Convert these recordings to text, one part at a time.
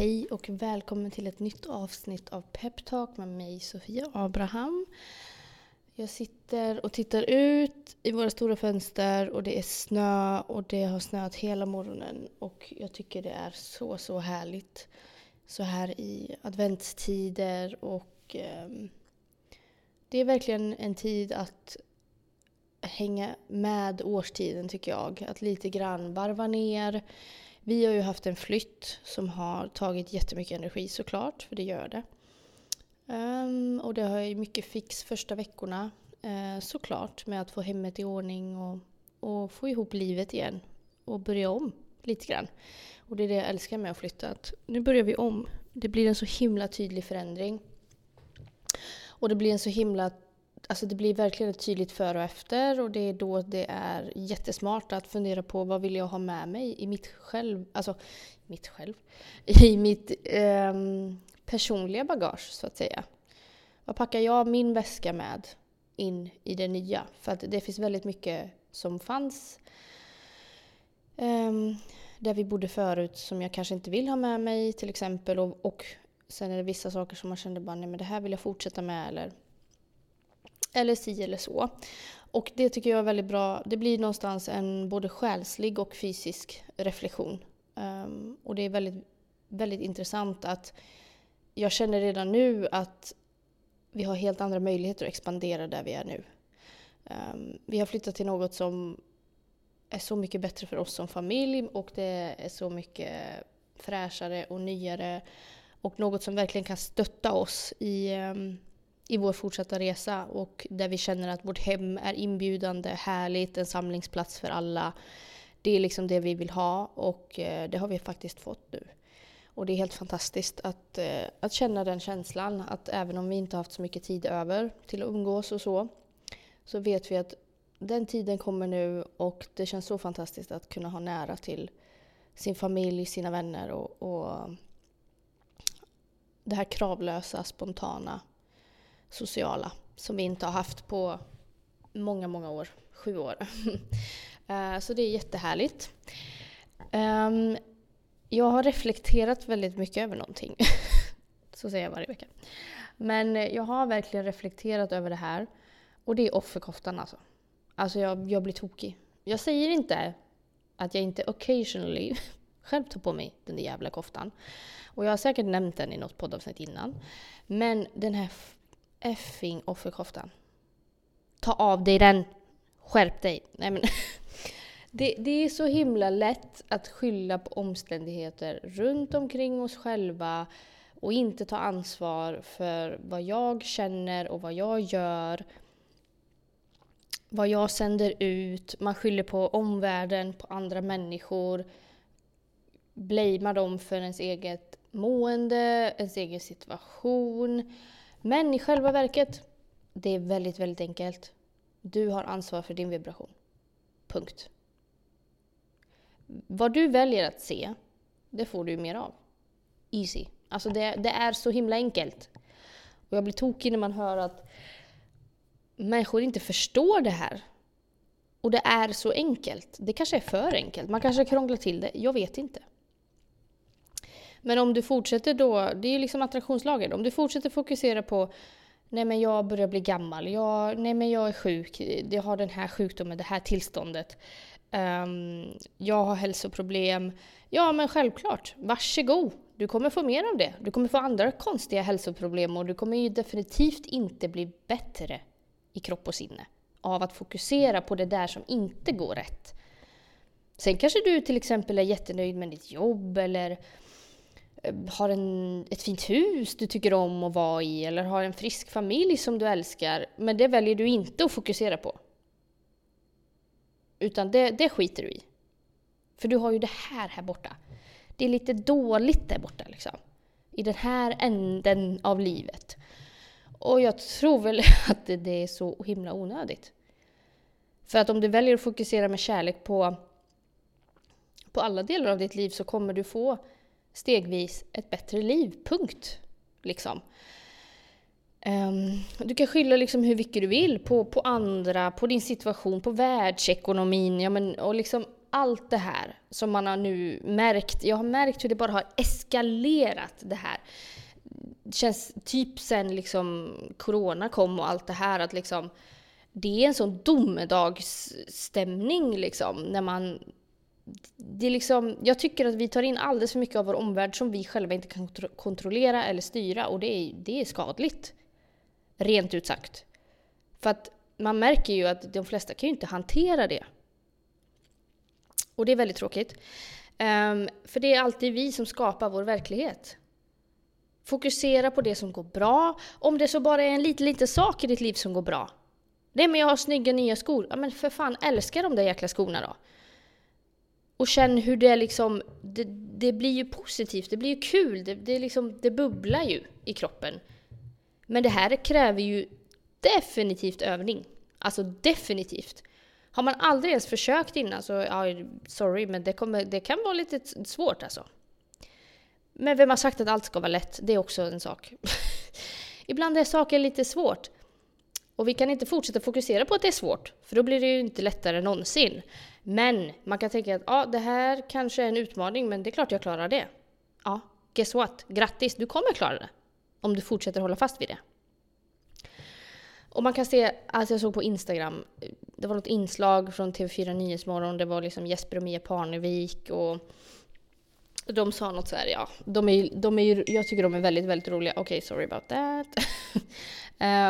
Hej och välkommen till ett nytt avsnitt av Peptalk med mig Sofia Abraham. Jag sitter och tittar ut i våra stora fönster och det är snö och det har snöat hela morgonen och jag tycker det är så, så härligt så här i adventstider och eh, det är verkligen en tid att hänga med årstiden tycker jag. Att lite grann varva ner vi har ju haft en flytt som har tagit jättemycket energi såklart, för det gör det. Um, och det har ju mycket fix första veckorna uh, såklart med att få hemmet i ordning och, och få ihop livet igen och börja om lite grann. Och det är det jag älskar med att flytta, att nu börjar vi om. Det blir en så himla tydlig förändring. Och det blir en så himla Alltså det blir verkligen ett tydligt före och efter och det är då det är jättesmart att fundera på vad vill jag ha med mig i mitt själv, alltså mitt själv, i mitt eh, personliga bagage så att säga. Vad packar jag min väska med in i det nya? För att det finns väldigt mycket som fanns eh, där vi bodde förut som jag kanske inte vill ha med mig till exempel och, och sen är det vissa saker som man kände bara nej men det här vill jag fortsätta med eller eller si eller så. Och det tycker jag är väldigt bra. Det blir någonstans en både själslig och fysisk reflektion. Um, och det är väldigt, väldigt intressant att jag känner redan nu att vi har helt andra möjligheter att expandera där vi är nu. Um, vi har flyttat till något som är så mycket bättre för oss som familj och det är så mycket fräschare och nyare och något som verkligen kan stötta oss i um, i vår fortsatta resa och där vi känner att vårt hem är inbjudande, härligt, en samlingsplats för alla. Det är liksom det vi vill ha och eh, det har vi faktiskt fått nu. Och det är helt fantastiskt att, eh, att känna den känslan att även om vi inte haft så mycket tid över till att umgås och så, så vet vi att den tiden kommer nu och det känns så fantastiskt att kunna ha nära till sin familj, sina vänner och, och det här kravlösa, spontana sociala som vi inte har haft på många, många år. Sju år. Eh, så det är jättehärligt. Ehm, jag har reflekterat väldigt mycket över någonting. Så säger jag varje vecka. Men jag har verkligen reflekterat över det här. Och det är offerkoftan alltså. Alltså jag, jag blir tokig. Jag säger inte att jag inte occasionally själv tar på mig den där jävla koftan. Och jag har säkert nämnt den i något poddavsnitt innan. Men den här effing offerkoftan. Ta av dig den. Skärp dig. Nej, men det, det är så himla lätt att skylla på omständigheter runt omkring oss själva och inte ta ansvar för vad jag känner och vad jag gör. Vad jag sänder ut. Man skyller på omvärlden, på andra människor. Blamear dem för ens eget mående, ens egen situation. Men i själva verket, det är väldigt, väldigt enkelt. Du har ansvar för din vibration. Punkt. Vad du väljer att se, det får du mer av. Easy. Alltså det, det är så himla enkelt. Och jag blir tokig när man hör att människor inte förstår det här. Och det är så enkelt. Det kanske är för enkelt. Man kanske krånglar till det. Jag vet inte. Men om du fortsätter då, det är ju liksom attraktionslagen, om du fortsätter fokusera på Nej men jag börjar bli gammal, jag, nej men jag är sjuk, jag har den här sjukdomen, det här tillståndet. Um, jag har hälsoproblem. Ja men självklart, varsågod! Du kommer få mer av det. Du kommer få andra konstiga hälsoproblem och du kommer ju definitivt inte bli bättre i kropp och sinne av att fokusera på det där som inte går rätt. Sen kanske du till exempel är jättenöjd med ditt jobb eller Eh, har en, ett fint hus du tycker om att vara i eller har en frisk familj som du älskar. Men det väljer du inte att fokusera på. Utan det, det skiter du i. För du har ju det här här borta. Det är lite dåligt där borta liksom. I den här änden av livet. Och jag tror väl att det, det är så himla onödigt. För att om du väljer att fokusera med kärlek på, på alla delar av ditt liv så kommer du få stegvis ett bättre liv. Punkt. Liksom. Um, du kan skylla liksom hur mycket du vill på, på andra, på din situation, på världsekonomin. Ja, men, och liksom, allt det här som man har nu märkt, jag har märkt hur det bara har eskalerat det här. Det känns typ sen liksom corona kom och allt det här att liksom det är en sån domedagsstämning liksom när man det är liksom, jag tycker att vi tar in alldeles för mycket av vår omvärld som vi själva inte kan kontrollera eller styra och det är, det är skadligt. Rent ut sagt. För att man märker ju att de flesta kan ju inte hantera det. Och det är väldigt tråkigt. Um, för det är alltid vi som skapar vår verklighet. Fokusera på det som går bra. Om det så bara är en liten, liten sak i ditt liv som går bra. Nej men jag har snygga nya skor. Ja men för fan, älska de där jäkla skorna då. Och känn hur det liksom, det, det blir ju positivt, det blir ju kul, det, det, liksom, det bubblar ju i kroppen. Men det här kräver ju definitivt övning. Alltså definitivt. Har man aldrig ens försökt innan så, ja, sorry, men det, kommer, det kan vara lite svårt alltså. Men vem har sagt att allt ska vara lätt? Det är också en sak. Ibland är saker lite svårt. Och vi kan inte fortsätta fokusera på att det är svårt, för då blir det ju inte lättare någonsin. Men man kan tänka att ja, det här kanske är en utmaning, men det är klart jag klarar det. Ja, guess what? Grattis, du kommer klara det. Om du fortsätter hålla fast vid det. Och man kan se, alltså jag såg på Instagram, det var något inslag från TV4 Nyhetsmorgon, det var liksom Jesper och Mia Parnevik och de sa något så här, ja, de är, de är jag tycker de är väldigt, väldigt roliga. Okej, okay, sorry about that.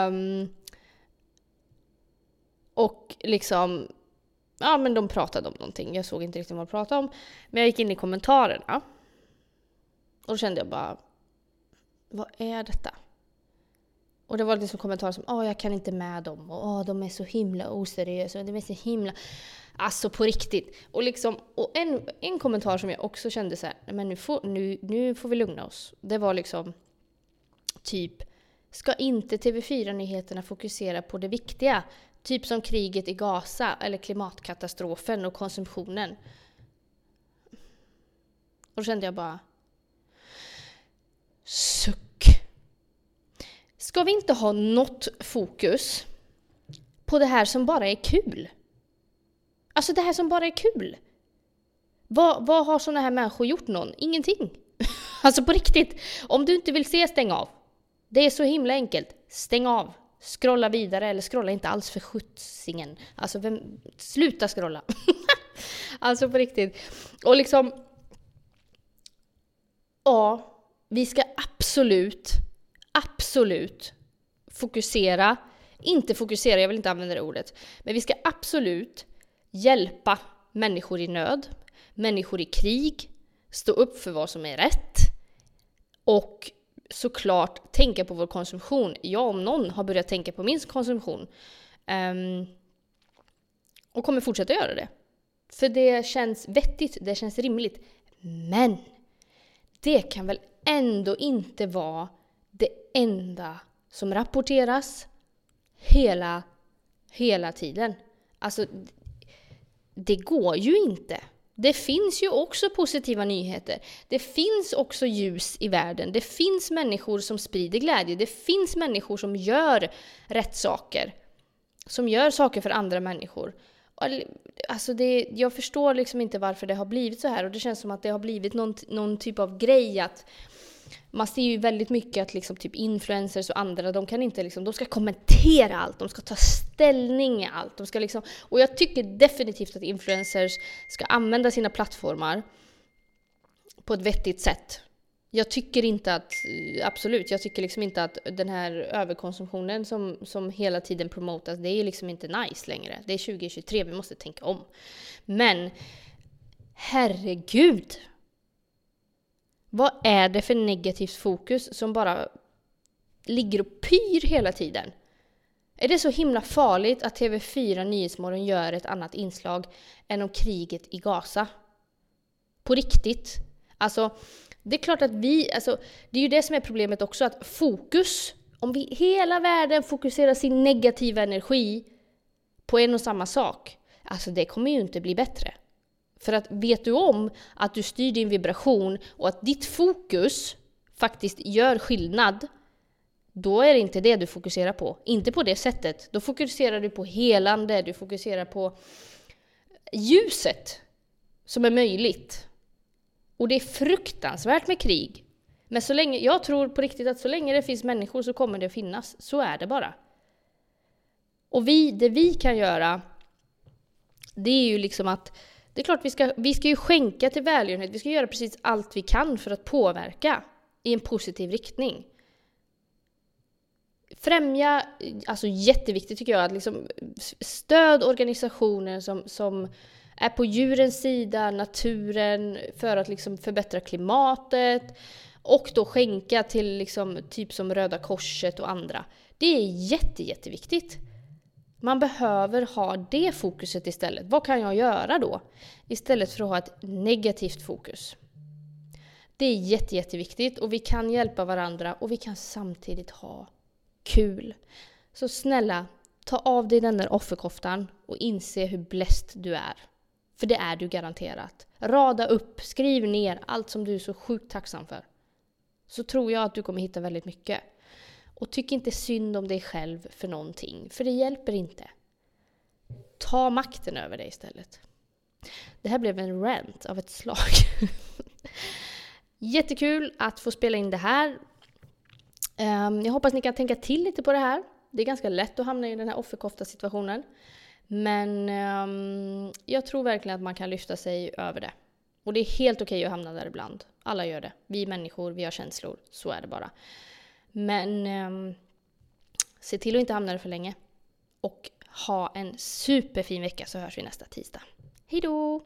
um, och liksom, ja men de pratade om någonting. Jag såg inte riktigt vad de pratade om. Men jag gick in i kommentarerna. Och då kände jag bara, vad är detta? Och det var liksom kommentarer som åh jag kan inte med dem och åh de är så himla oseriösa och de är så himla... Alltså på riktigt. Och, liksom, och en, en kommentar som jag också kände så här, men nu får, nu, nu får vi lugna oss. Det var liksom typ, ska inte TV4-nyheterna fokusera på det viktiga? Typ som kriget i Gaza eller klimatkatastrofen och konsumtionen. Och då kände jag bara... Suck! Ska vi inte ha något fokus på det här som bara är kul? Alltså det här som bara är kul. Vad, vad har sådana här människor gjort någon? Ingenting. alltså på riktigt. Om du inte vill se, stäng av. Det är så himla enkelt. Stäng av scrolla vidare eller scrolla inte alls för skjutsingen. Alltså, vem, sluta scrolla! alltså på riktigt. Och liksom... Ja, vi ska absolut, absolut fokusera, inte fokusera, jag vill inte använda det ordet, men vi ska absolut hjälpa människor i nöd, människor i krig, stå upp för vad som är rätt och såklart tänka på vår konsumtion. Jag om någon har börjat tänka på min konsumtion. Um, och kommer fortsätta göra det. För det känns vettigt, det känns rimligt. Men det kan väl ändå inte vara det enda som rapporteras hela, hela tiden. Alltså, det går ju inte. Det finns ju också positiva nyheter. Det finns också ljus i världen. Det finns människor som sprider glädje. Det finns människor som gör rätt saker. Som gör saker för andra människor. Alltså det, jag förstår liksom inte varför det har blivit så här och det känns som att det har blivit någon, någon typ av grej att man ser ju väldigt mycket att liksom typ influencers och andra, de kan inte liksom, de ska kommentera allt, de ska ta ställning i allt. De ska liksom, och jag tycker definitivt att influencers ska använda sina plattformar på ett vettigt sätt. Jag tycker inte att, eh, absolut, jag tycker liksom inte att den här överkonsumtionen som, som hela tiden promotas, det är liksom inte nice längre. Det är 2023, vi måste tänka om. Men herregud! Vad är det för negativt fokus som bara ligger och pyr hela tiden? Är det så himla farligt att TV4 Nyhetsmorgon gör ett annat inslag än om kriget i Gaza? På riktigt? Alltså, det är klart att vi, alltså, det är ju det som är problemet också, att fokus, om vi hela världen fokuserar sin negativa energi på en och samma sak, alltså det kommer ju inte bli bättre. För att vet du om att du styr din vibration och att ditt fokus faktiskt gör skillnad, då är det inte det du fokuserar på. Inte på det sättet. Då fokuserar du på helande, du fokuserar på ljuset. som är möjligt. Och det är fruktansvärt med krig. Men så länge, jag tror på riktigt att så länge det finns människor så kommer det att finnas. Så är det bara. Och vi, det vi kan göra, det är ju liksom att det är klart vi ska, vi ska ju skänka till välgörenhet. Vi ska göra precis allt vi kan för att påverka i en positiv riktning. Främja, alltså jätteviktigt tycker jag, att liksom stöd organisationer som, som är på djurens sida, naturen, för att liksom förbättra klimatet. Och då skänka till liksom, typ som Röda Korset och andra. Det är jätte, jätteviktigt. Man behöver ha det fokuset istället. Vad kan jag göra då? Istället för att ha ett negativt fokus. Det är jätte, jätteviktigt och vi kan hjälpa varandra och vi kan samtidigt ha kul. Så snälla, ta av dig den där offerkoftan och inse hur bläst du är. För det är du garanterat. Rada upp, skriv ner allt som du är så sjukt tacksam för. Så tror jag att du kommer hitta väldigt mycket. Och tyck inte synd om dig själv för någonting, för det hjälper inte. Ta makten över dig istället. Det här blev en rant av ett slag. Jättekul att få spela in det här. Ehm, jag hoppas ni kan tänka till lite på det här. Det är ganska lätt att hamna i den här offerkofta situationen. Men ehm, jag tror verkligen att man kan lyfta sig över det. Och det är helt okej okay att hamna där ibland. Alla gör det. Vi är människor, vi har känslor. Så är det bara. Men um, se till att inte hamna där för länge. Och ha en superfin vecka så hörs vi nästa tisdag. Hejdå!